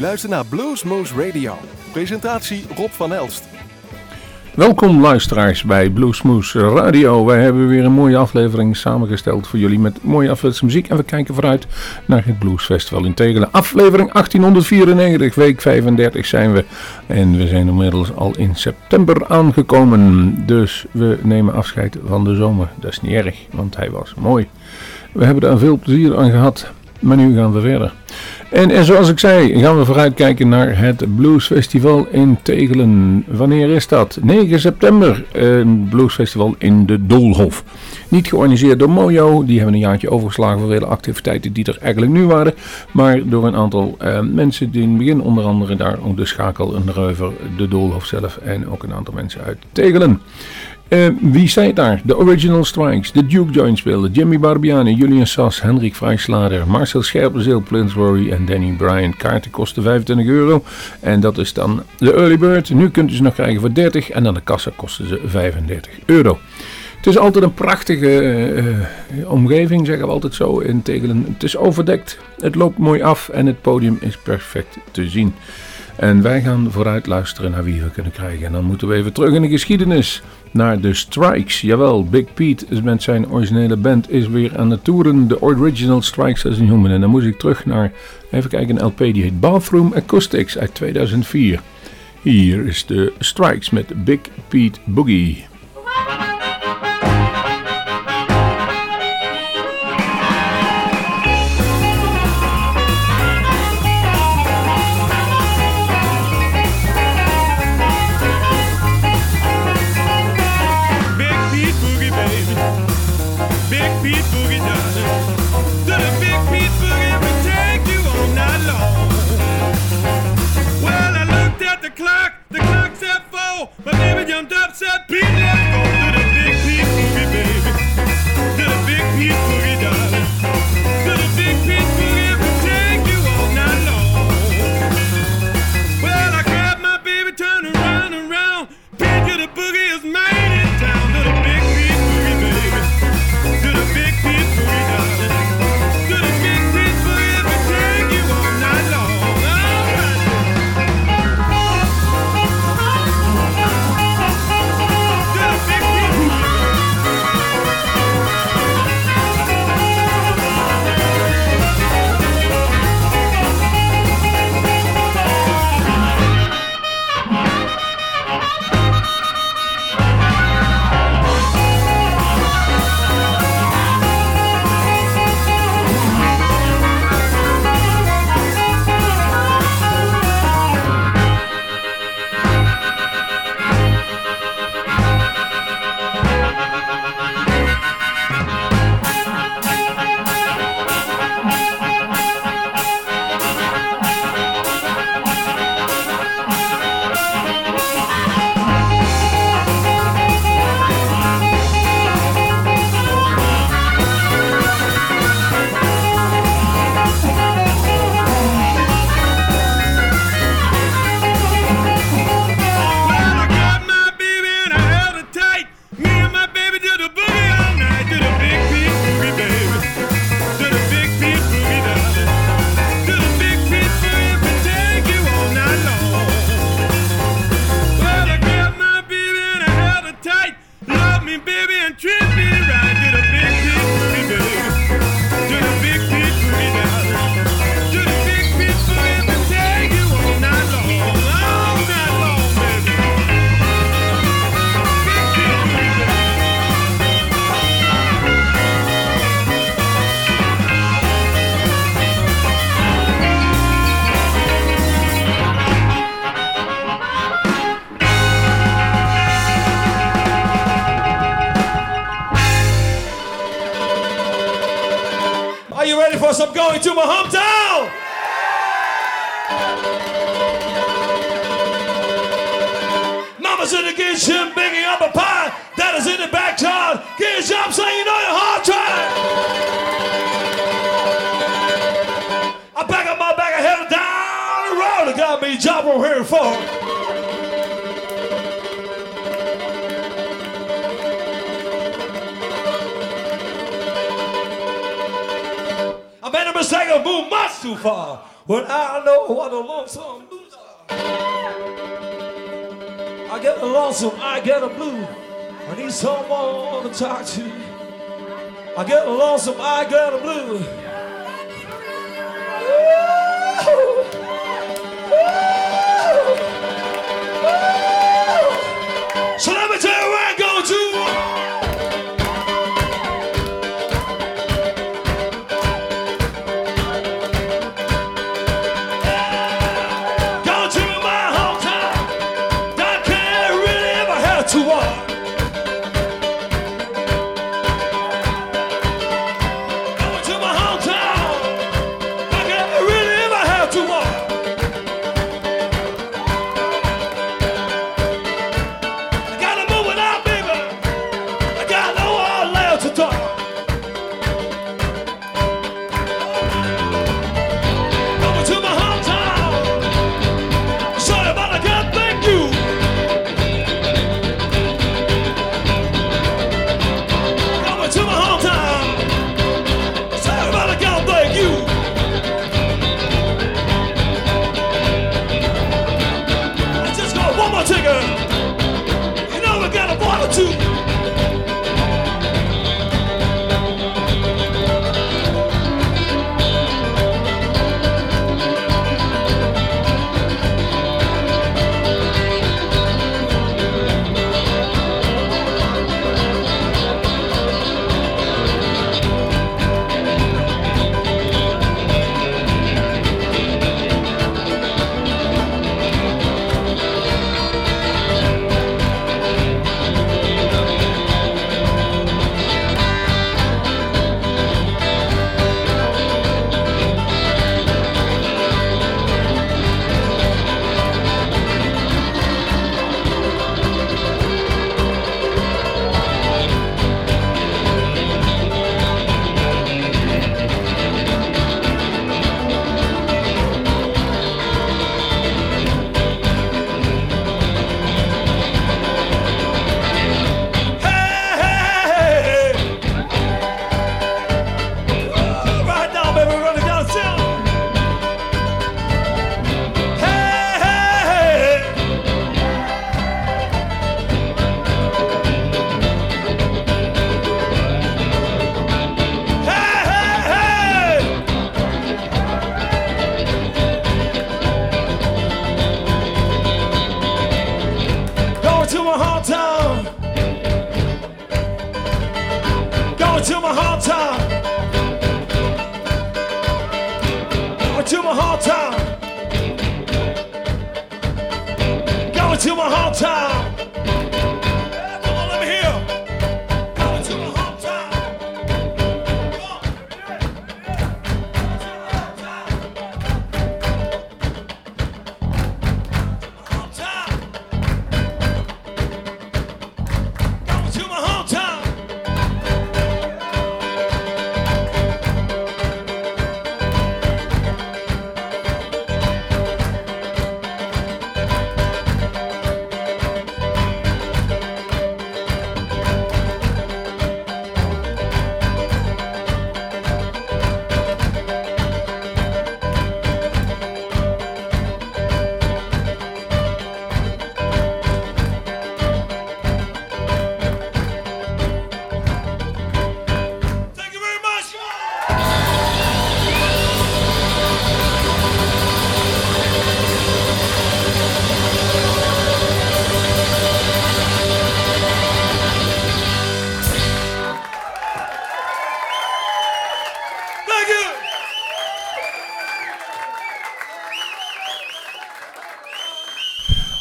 luistert naar Bluesmoose Radio. Presentatie Rob van Elst. Welkom luisteraars bij Bluesmoose Radio. Wij hebben weer een mooie aflevering samengesteld voor jullie met mooie afwisselse muziek. En we kijken vooruit naar het Blues Festival in Tegelen. Aflevering 1894, week 35 zijn we. En we zijn inmiddels al in september aangekomen. Dus we nemen afscheid van de zomer. Dat is niet erg, want hij was mooi. We hebben er veel plezier aan gehad. Maar nu gaan we verder. En, en zoals ik zei, gaan we vooruitkijken naar het Blues Festival in Tegelen. Wanneer is dat? 9 september, een Blues Festival in de Doolhof. Niet georganiseerd door Mojo, die hebben een jaartje overgeslagen voor vele activiteiten die er eigenlijk nu waren. Maar door een aantal eh, mensen die in het begin onder andere daar ook de Schakel en de Reuver, de Doolhof zelf en ook een aantal mensen uit Tegelen. Uh, wie staat daar? De Original Strikes, de Duke Joint speelden, Jimmy Barbiani, Julian Sass, Hendrik Vrijslader, Marcel Scherpenzeel, Plinsbury en Danny Bryan. Kaarten kosten 25 euro en dat is dan de early bird. Nu kunt u ze nog krijgen voor 30 en dan de kassa kosten ze 35 euro. Het is altijd een prachtige uh, omgeving, zeggen we altijd zo in Tegelen. Het is overdekt, het loopt mooi af en het podium is perfect te zien. En wij gaan vooruit luisteren naar wie we kunnen krijgen. En dan moeten we even terug in de geschiedenis naar de Strikes. Jawel, Big Pete is met zijn originele band is weer aan het toeren. De Original Strikes als ze noemen. En dan moet ik terug naar, even kijken, een LP die heet Bathroom Acoustics uit 2004. Hier is de Strikes met Big Pete Boogie.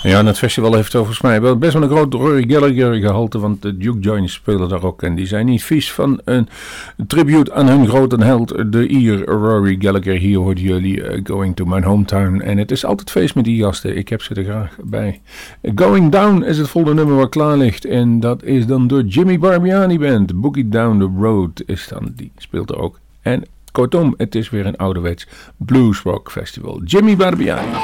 Ja, en het festival heeft volgens mij wel best wel een groot Rory Gallagher gehalte, want de Duke Joints spelen daar ook. En die zijn niet vies van een tribute aan hun grote held, de Ier Rory Gallagher. Hier hoorden jullie eh, Going to My Hometown. En het is altijd feest met die gasten, ik heb ze er graag bij. Going Down is het volgende nummer wat klaar ligt. En dat is dan door Jimmy Barbiani Band. Boogie Down the Road is dan, die speelt er ook. En kortom, het is weer een ouderwets bluesrock festival. Jimmy Barbiani.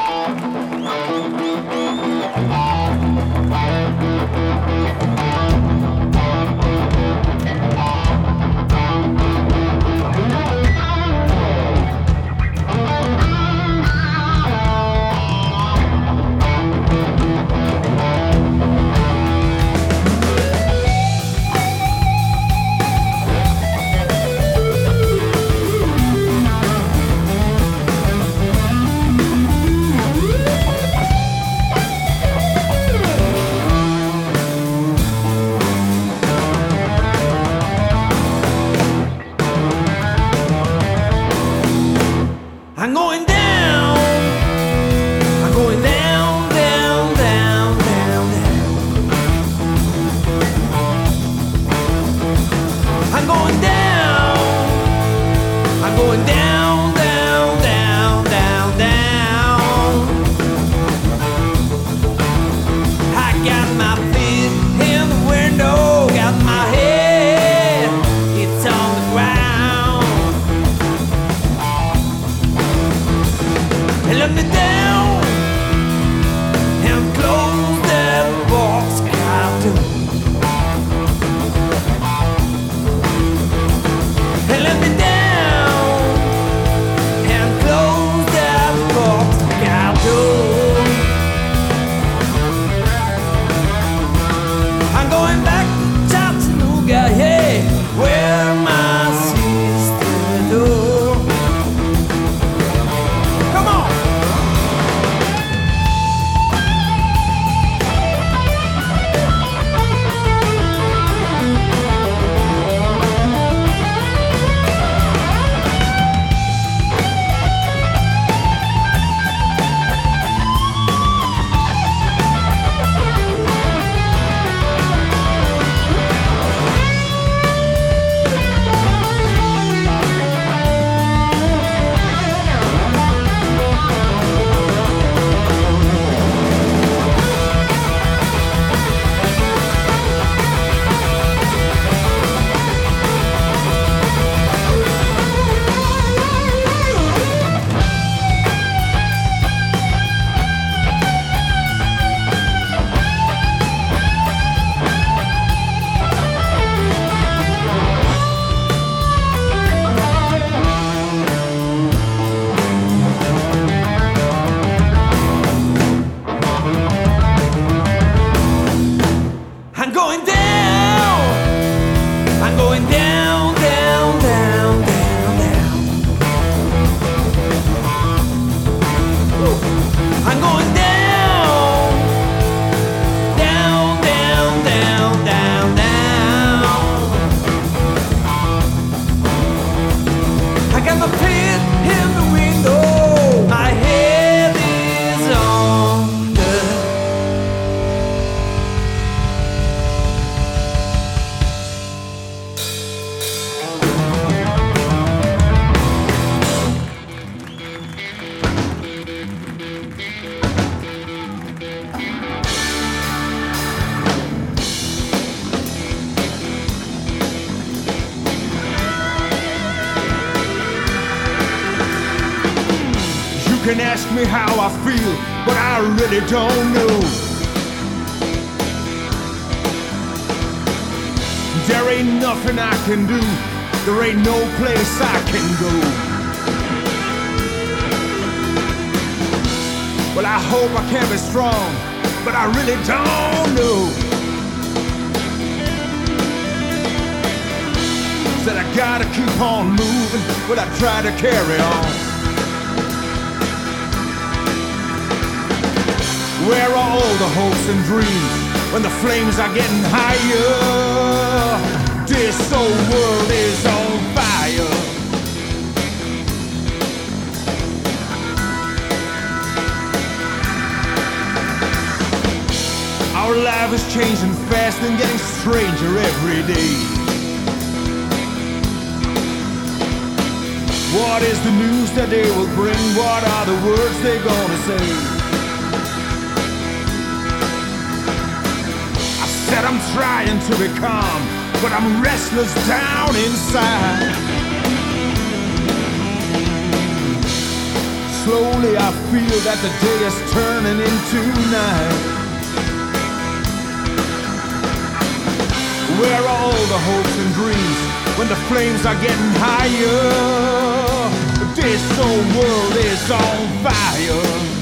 the words they're gonna say. I said I'm trying to be calm, but I'm restless down inside. Slowly I feel that the day is turning into night. Where are all the hopes and dreams when the flames are getting higher? This whole world is on fire.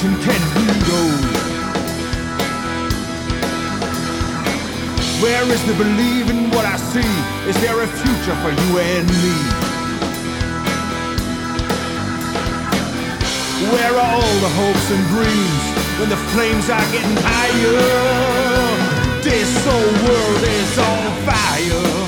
Can we go. Where is the belief in what I see? Is there a future for you and me? Where are all the hopes and dreams when the flames are getting higher? This whole world is on fire.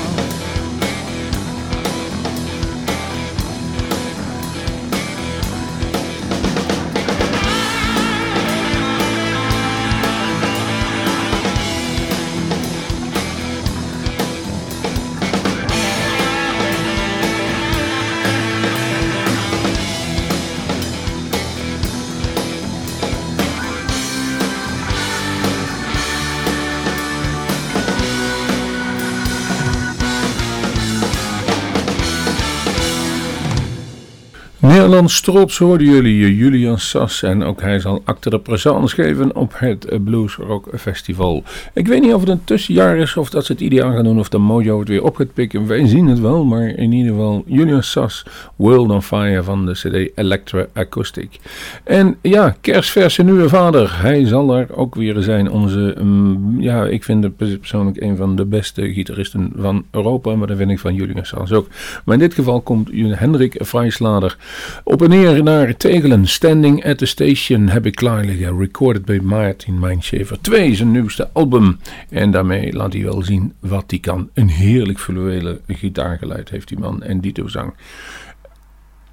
Nederlands trots hoorden jullie Julian Sas en ook hij zal acte de présence geven op het Blues Rock Festival. Ik weet niet of het een tussenjaar is of dat ze het ideaal gaan doen of de Mojo het weer op gaat pikken. Wij zien het wel, maar in ieder geval Julian Sas, World on Fire van de CD Electra Acoustic. En ja, kerstverse nieuwe vader, hij zal er ook weer zijn. Onze, um, ja, ik vind het persoonlijk een van de beste gitaristen van Europa, maar dat vind ik van Julian Sas ook. Maar in dit geval komt Hendrik Vrijslader op en neer naar Tegelen. Standing at the Station heb ik klaar liggen. Recorded bij Martin Mindshaver 2, zijn nieuwste album. En daarmee laat hij wel zien wat hij kan. Een heerlijk fluwele gitaargeluid heeft die man. En dito zang.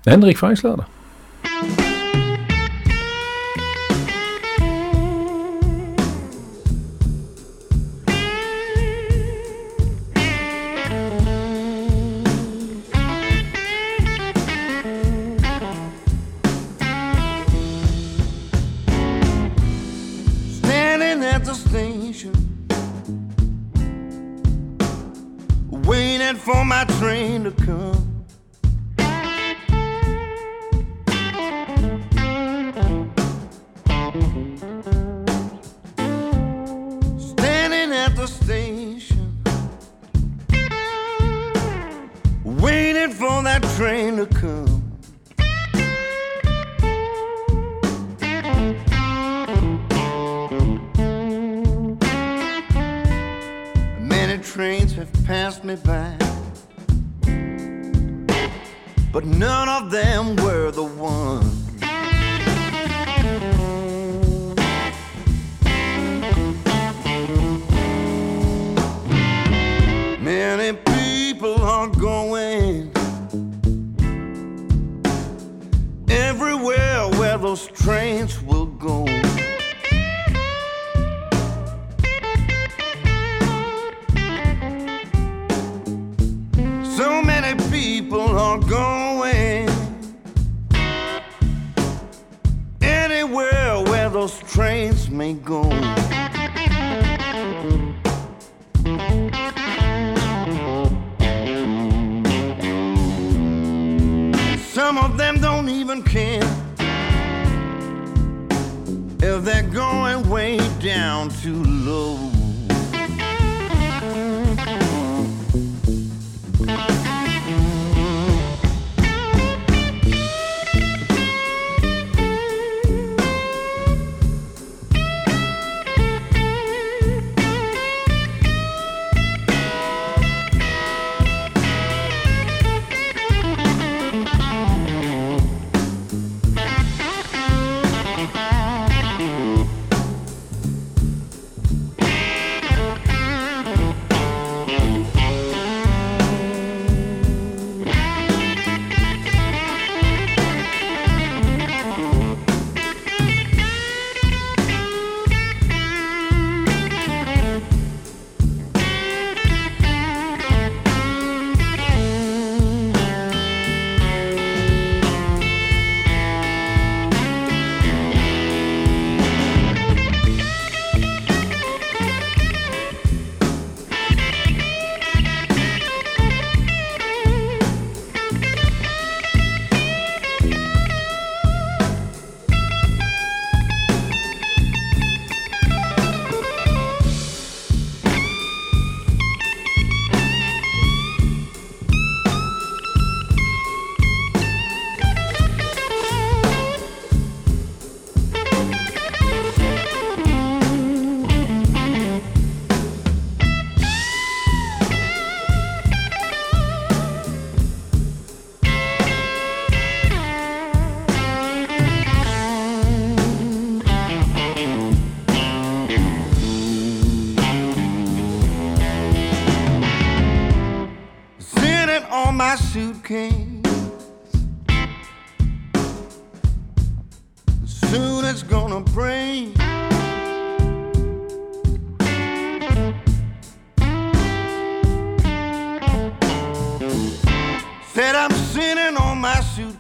Hendrik Vijslader. For my train to come.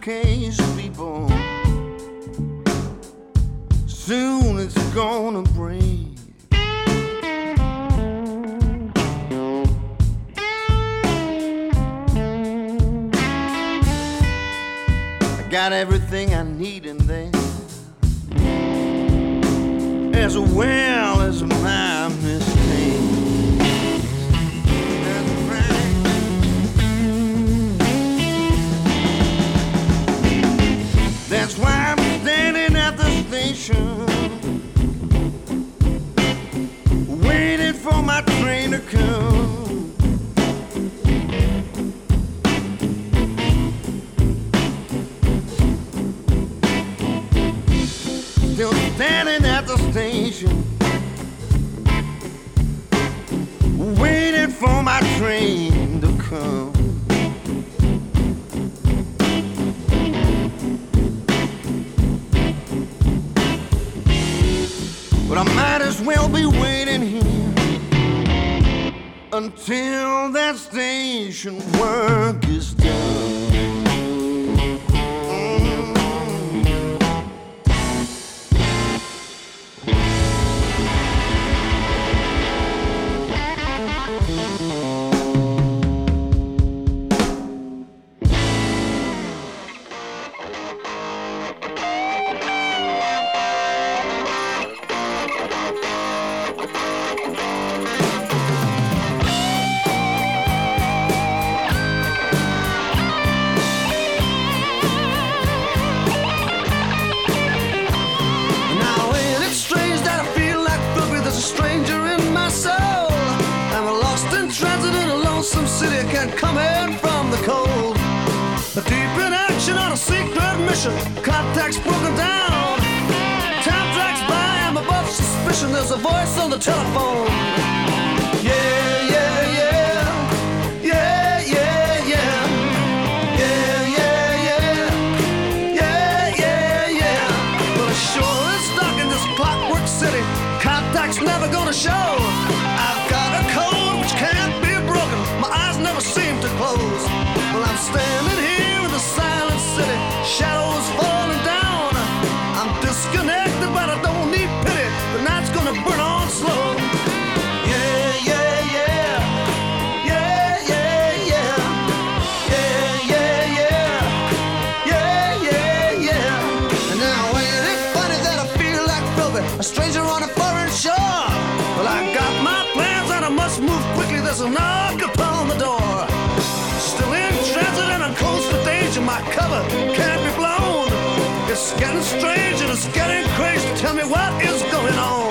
people. Soon it's gonna break. I got everything I need in there, as well as mine. rain to come. Still standing at the station, waiting for my train to come. But I might as well be waiting here until that station work. and coming from the cold. A deep in action on a secret mission. Contacts broken down. Time drags by, I'm above suspicion. There's a voice on the telephone. tell me what is going on.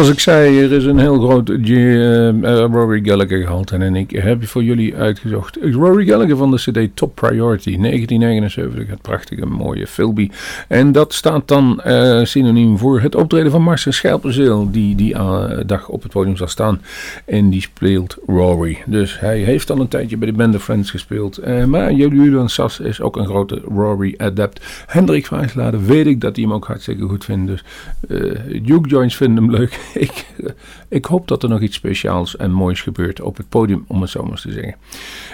Zoals ik zei, er is een heel groot G- eh, eh, Rory Gallagher gehaald. En ik heb voor jullie uitgezocht Rory Gallagher van de CD Top Priority 1979. Het prachtige, mooie Philby. En dat staat dan eh, synoniem voor het optreden van Marcel Scherpenzeel. Die die eh, dag op het podium zal staan. En die speelt Rory. Dus hij heeft al een tijdje bij de Band of Friends gespeeld. Eh, maar Julian Sas is ook een grote Rory-adept. Hendrik Vijslader weet ik dat hij hem ook hartstikke goed vindt. Dus eh Duke Joints vinden hem leuk. ik, ik hoop dat er nog iets speciaals en moois gebeurt op het podium, om het zo maar te zeggen.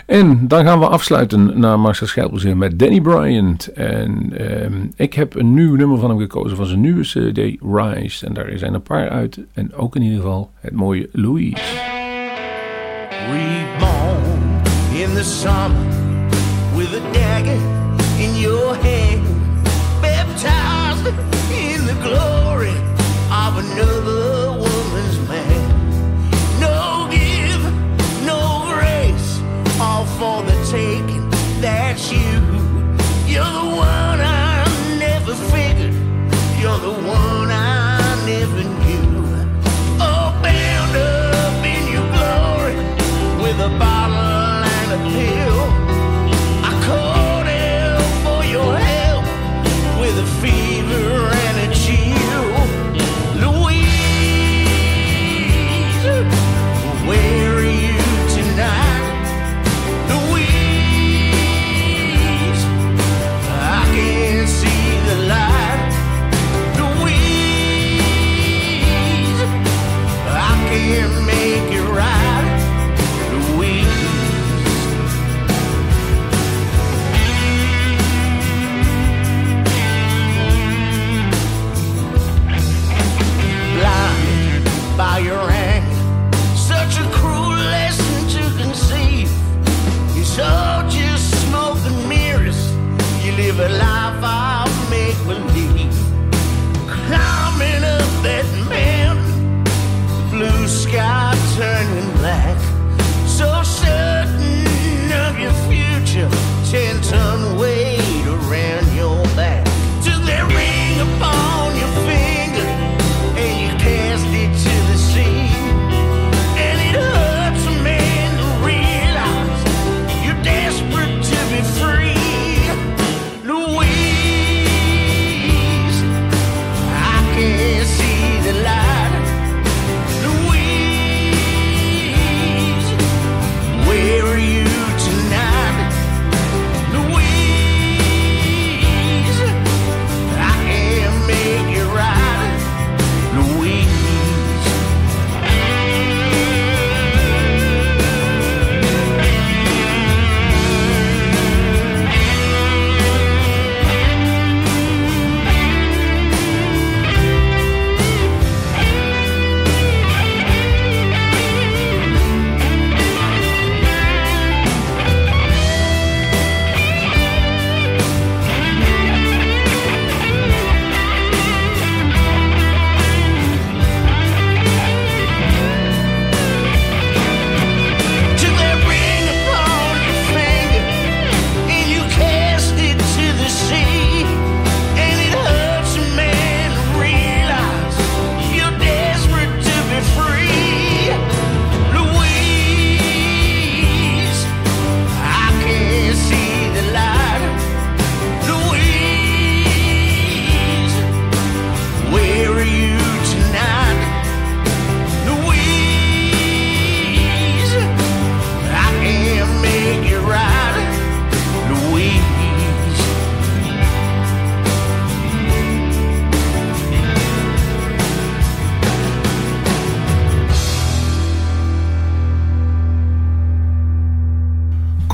En dan gaan we afsluiten naar Marcel Scherpenzeel met Danny Bryant. En ehm, ik heb een nieuw nummer van hem gekozen van zijn nieuwe CD Rise. En daar zijn een paar uit. En ook in ieder geval het mooie Louise. reborn in the with a dagger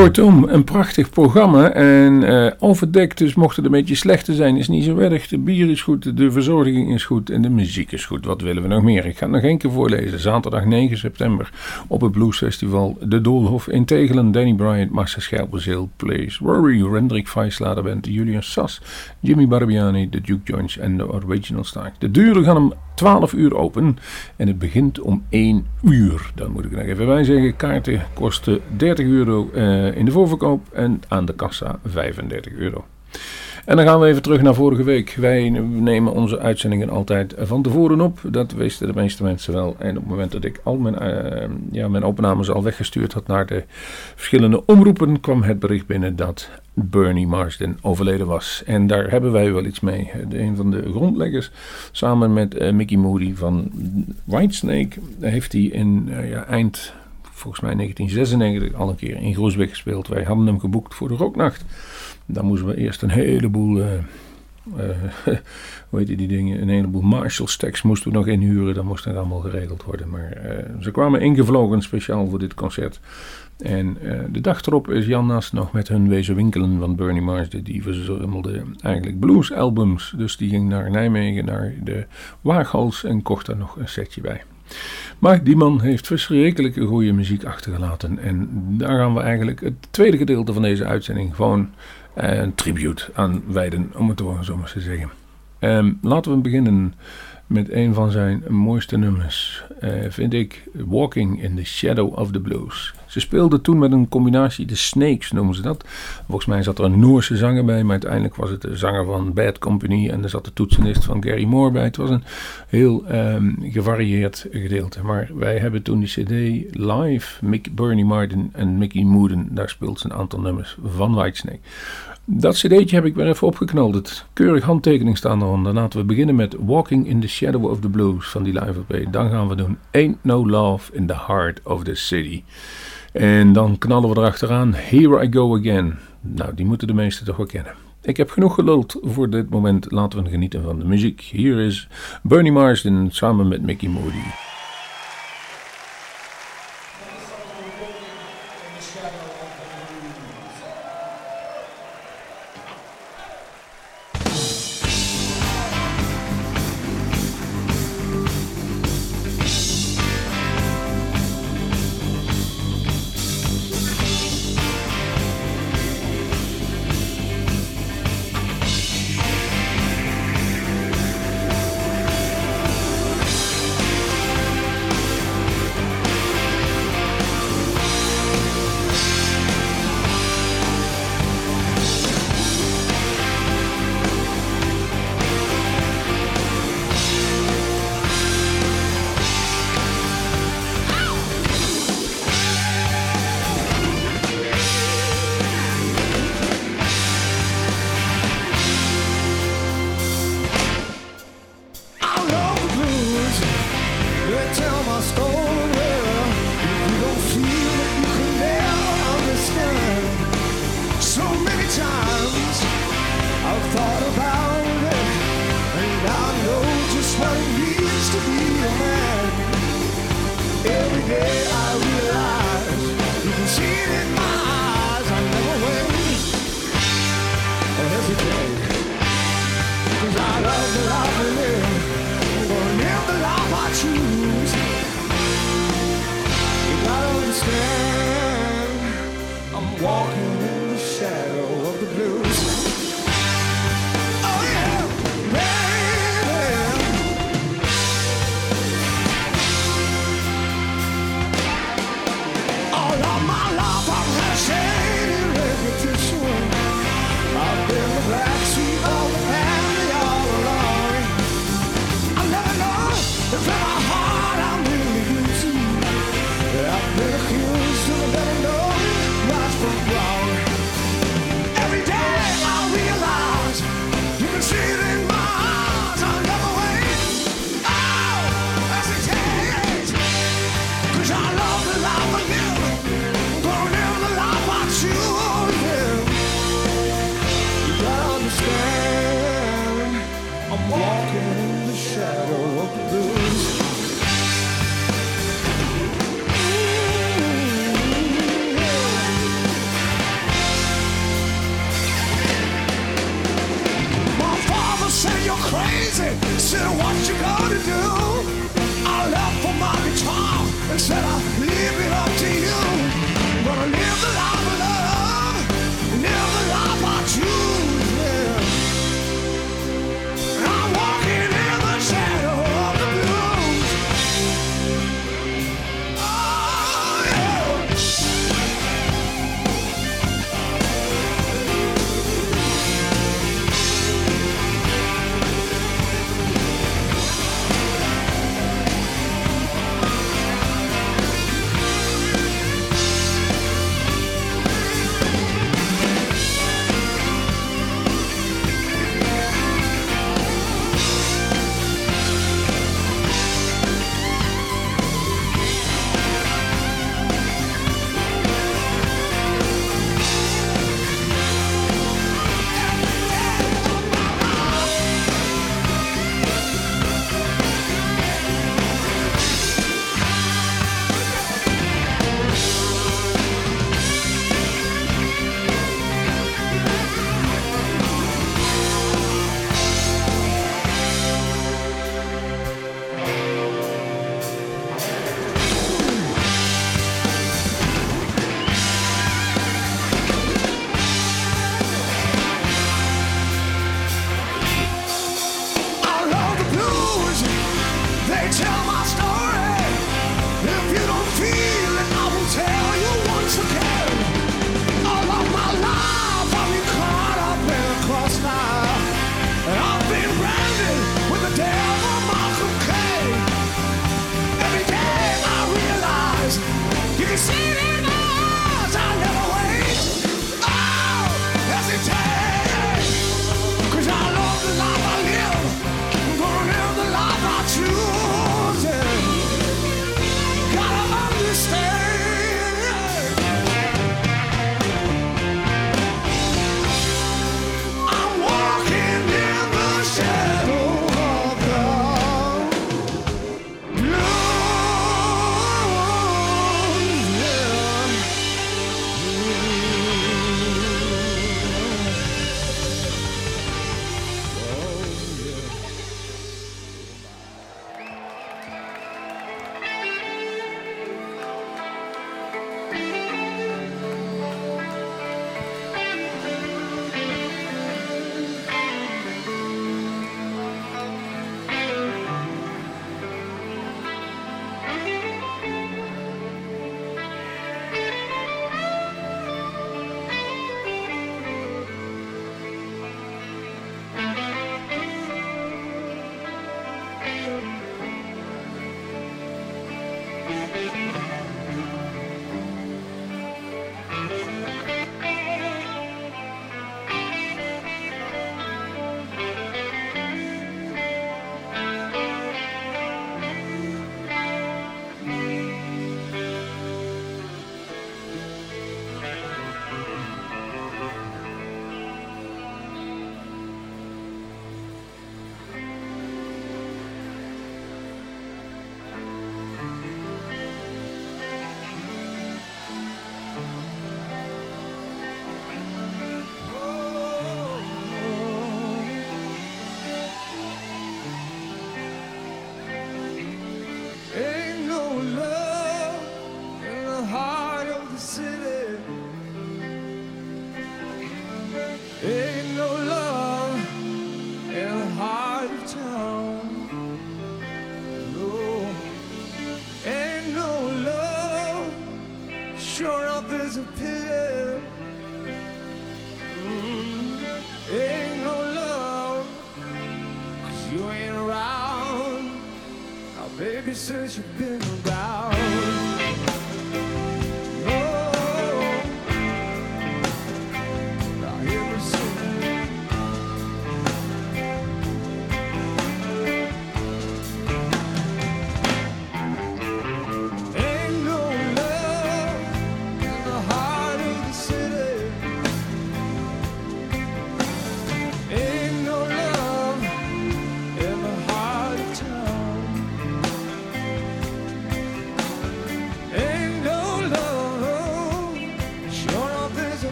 Kortom, een prachtig programma en eh, overdekt, dus mocht het een beetje slechter zijn, is niet zo erg. De bier is goed, de verzorging is goed en de muziek is goed. Wat willen we nog meer? Ik ga het nog één keer voorlezen. Zaterdag 9 september op het Bluesfestival De Doolhof in Tegelen. Danny Bryant, Marcel Scherpenzeel, Plays, Rory, Rendrik Vijslader Band, Julian Sas, Jimmy Barbiani, de Duke Joints en de Original Stack. De deuren gaan om 12 uur open en het begint om 1 uur. Dan moet ik nog even bij zeggen, kaarten kosten 30 euro eh, in de voorverkoop en aan de kassa 35 euro. En dan gaan we even terug naar vorige week. Wij nemen onze uitzendingen altijd van tevoren op. Dat wisten de meeste mensen wel. En op het moment dat ik al mijn, uh, ja, mijn opnames al weggestuurd had naar de verschillende omroepen, kwam het bericht binnen dat Bernie Marsden overleden was. En daar hebben wij wel iets mee. een van de grondleggers, samen met uh, Mickey Moody van Whitesnake, heeft hij in ja, eind, volgens mij 1996, al een keer in Groesbeek gespeeld. Wij hadden hem geboekt voor de Rocknacht. Dan moesten we eerst een heleboel, uh, uh, hoe heet die dingen, een heleboel Marshall stacks moesten we nog inhuren. Dat moest nog allemaal geregeld worden. Maar uh, ze kwamen ingevlogen speciaal voor dit concert. En de dag erop is Jan Nas nog met hun wezen winkelen van Bernie Marsden. Die verzamelde eigenlijk bluesalbums. Dus die ging naar Nijmegen, naar de Waaghals en kocht daar nog een setje bij. Maar die man heeft verschrikkelijke goede muziek achtergelaten. En daar gaan we eigenlijk het tweede gedeelte van deze uitzending gewoon een tribute aan wijden, om het zo maar te zeggen. Um, laten we beginnen met een van zijn mooiste nummers, uh, vind ik Walking in the Shadow of the Blues. Ze speelde toen met een combinatie, de Snakes noemen ze dat. Volgens mij zat er een Noorse zanger bij, maar uiteindelijk was het de zanger van Bad Company en er zat de toetsenist van Gary Moore bij. Het was een heel um, gevarieerd gedeelte. Maar wij hebben toen die CD live, Mick, Bernie Martin en Mickey Mooden, daar speelt ze een aantal nummers van Whitesnake. Dat cd'tje heb ik weer even opgeknald. Keurig handtekening staan eronder. Laten we beginnen met Walking in the Shadow of the Blues van die live EP. Dan gaan we doen Ain't No Love in the Heart of the City. En dan knallen we erachteraan Here I Go Again. Nou, die moeten de meesten toch wel kennen. Ik heb genoeg geluld voor dit moment. Laten we genieten van de muziek. Hier is Bernie Marsden samen met Mickey Moody.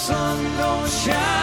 Sun don't shine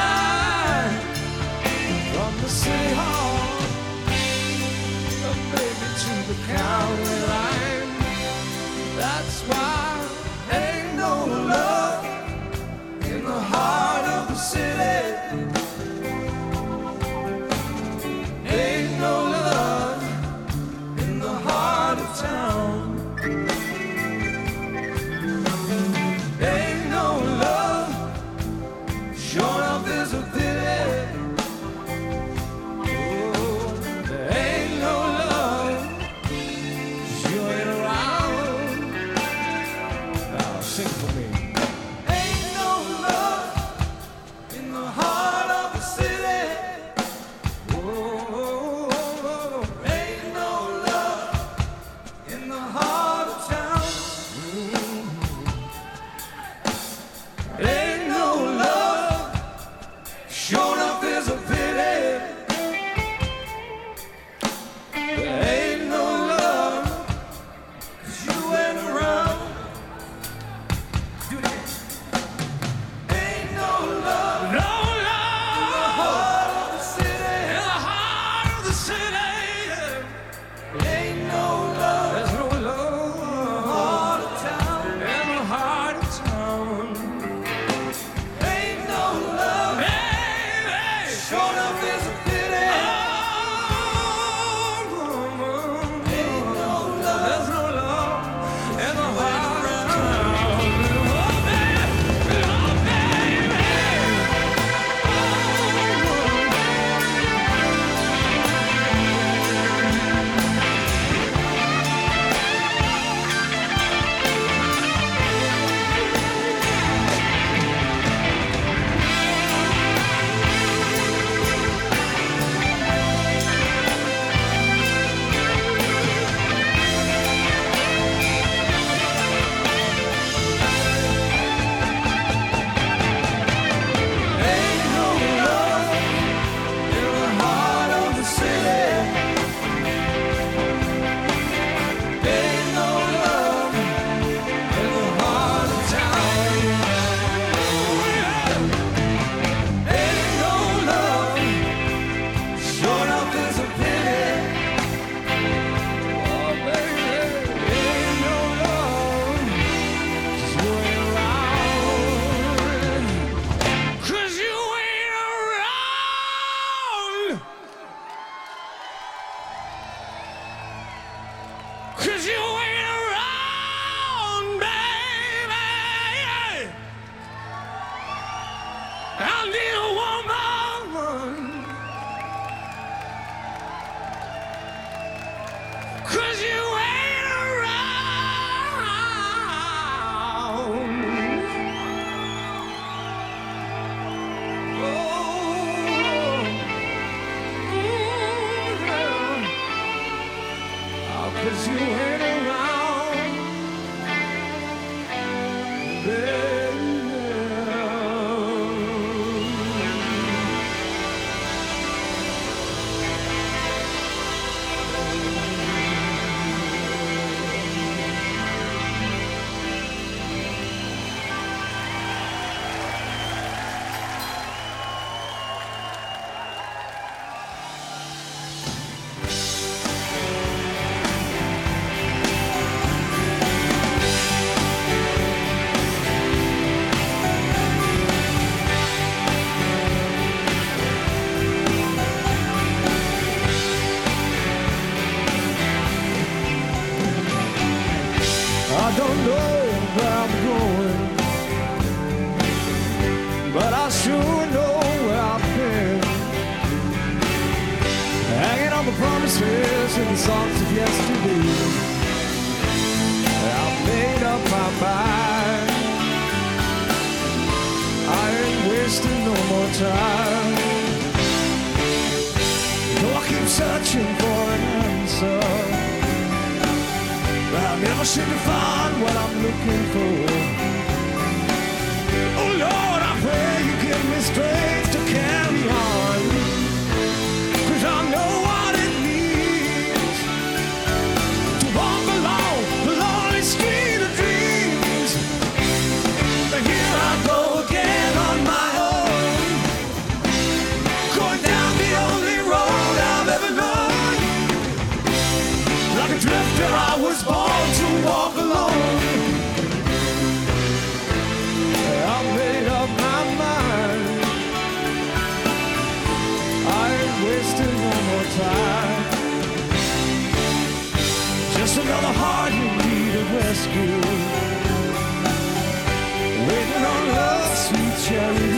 Waiting on love's sweet charity.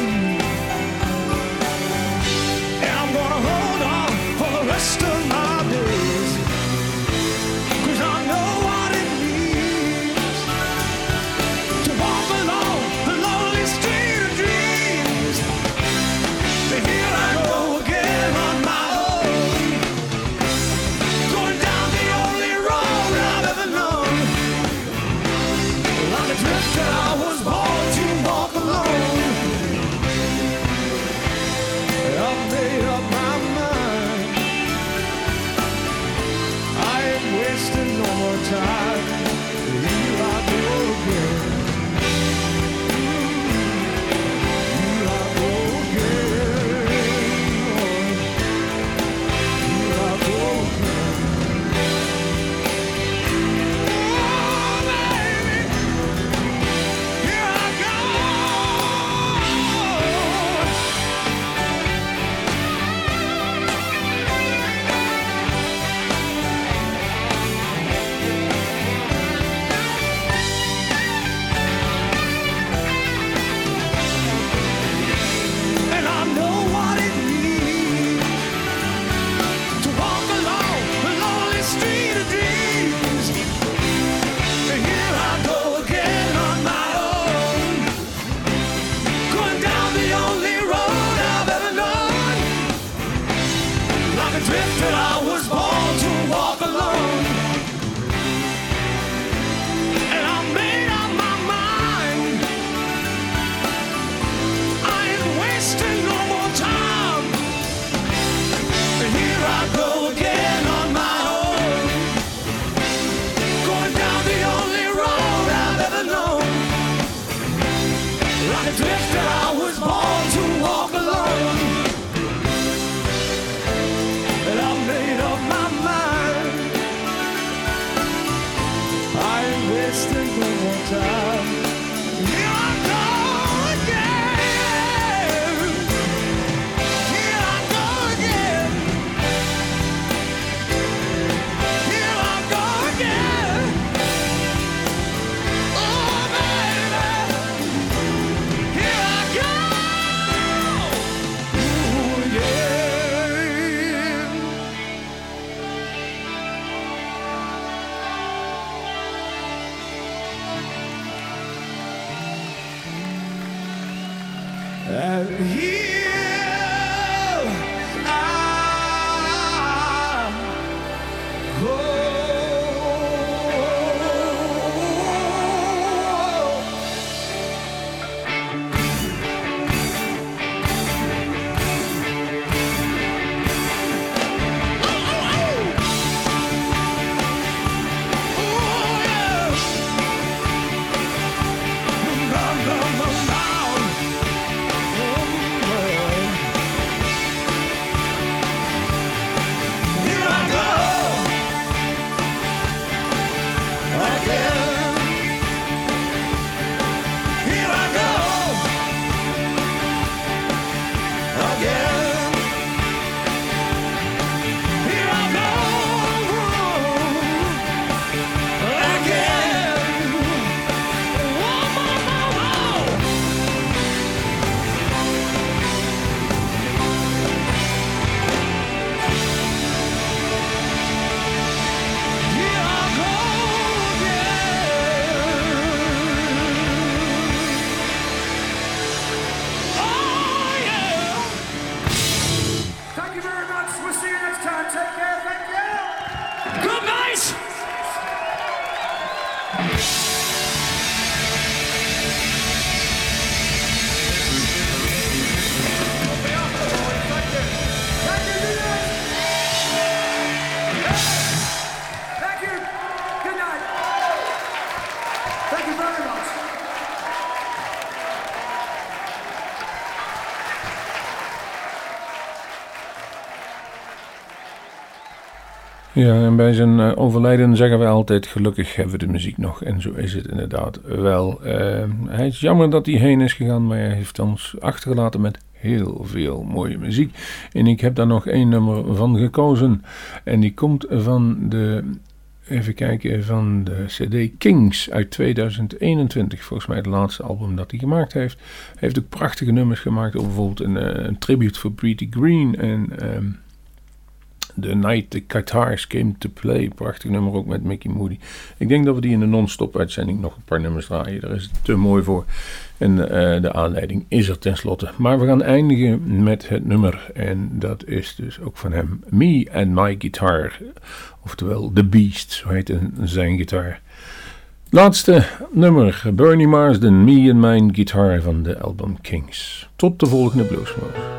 Ja, en bij zijn eh, overlijden zeggen we altijd: gelukkig hebben we de muziek nog. En zo is het inderdaad wel. Eh, hij is jammer dat hij heen is gegaan, maar hij heeft ons achtergelaten met heel veel mooie muziek. En ik heb daar nog één nummer van gekozen. En die komt van de. Even kijken, van de CD Kings uit 2021. Volgens mij het laatste album dat hij gemaakt heeft. Hij heeft ook prachtige nummers gemaakt. Bijvoorbeeld een, eh, een tribute voor Pretty Green. En ehm, The Night the Guitars Came to Play. Prachtig nummer ook met Mickey Moody. Ik denk dat we die in de non-stop uitzending nog een paar nummers draaien. Daar is het te mooi voor. En eh, de aanleiding is er tenslotte. Maar we gaan eindigen met het nummer. En dat is dus ook van hem. Me and My Guitar. Oftewel The Beast, zo heet zijn gitaar. Laatste nummer. Bernie Marsden, Me and My Guitar van de album Kings. Tot de volgende Bluesmoose.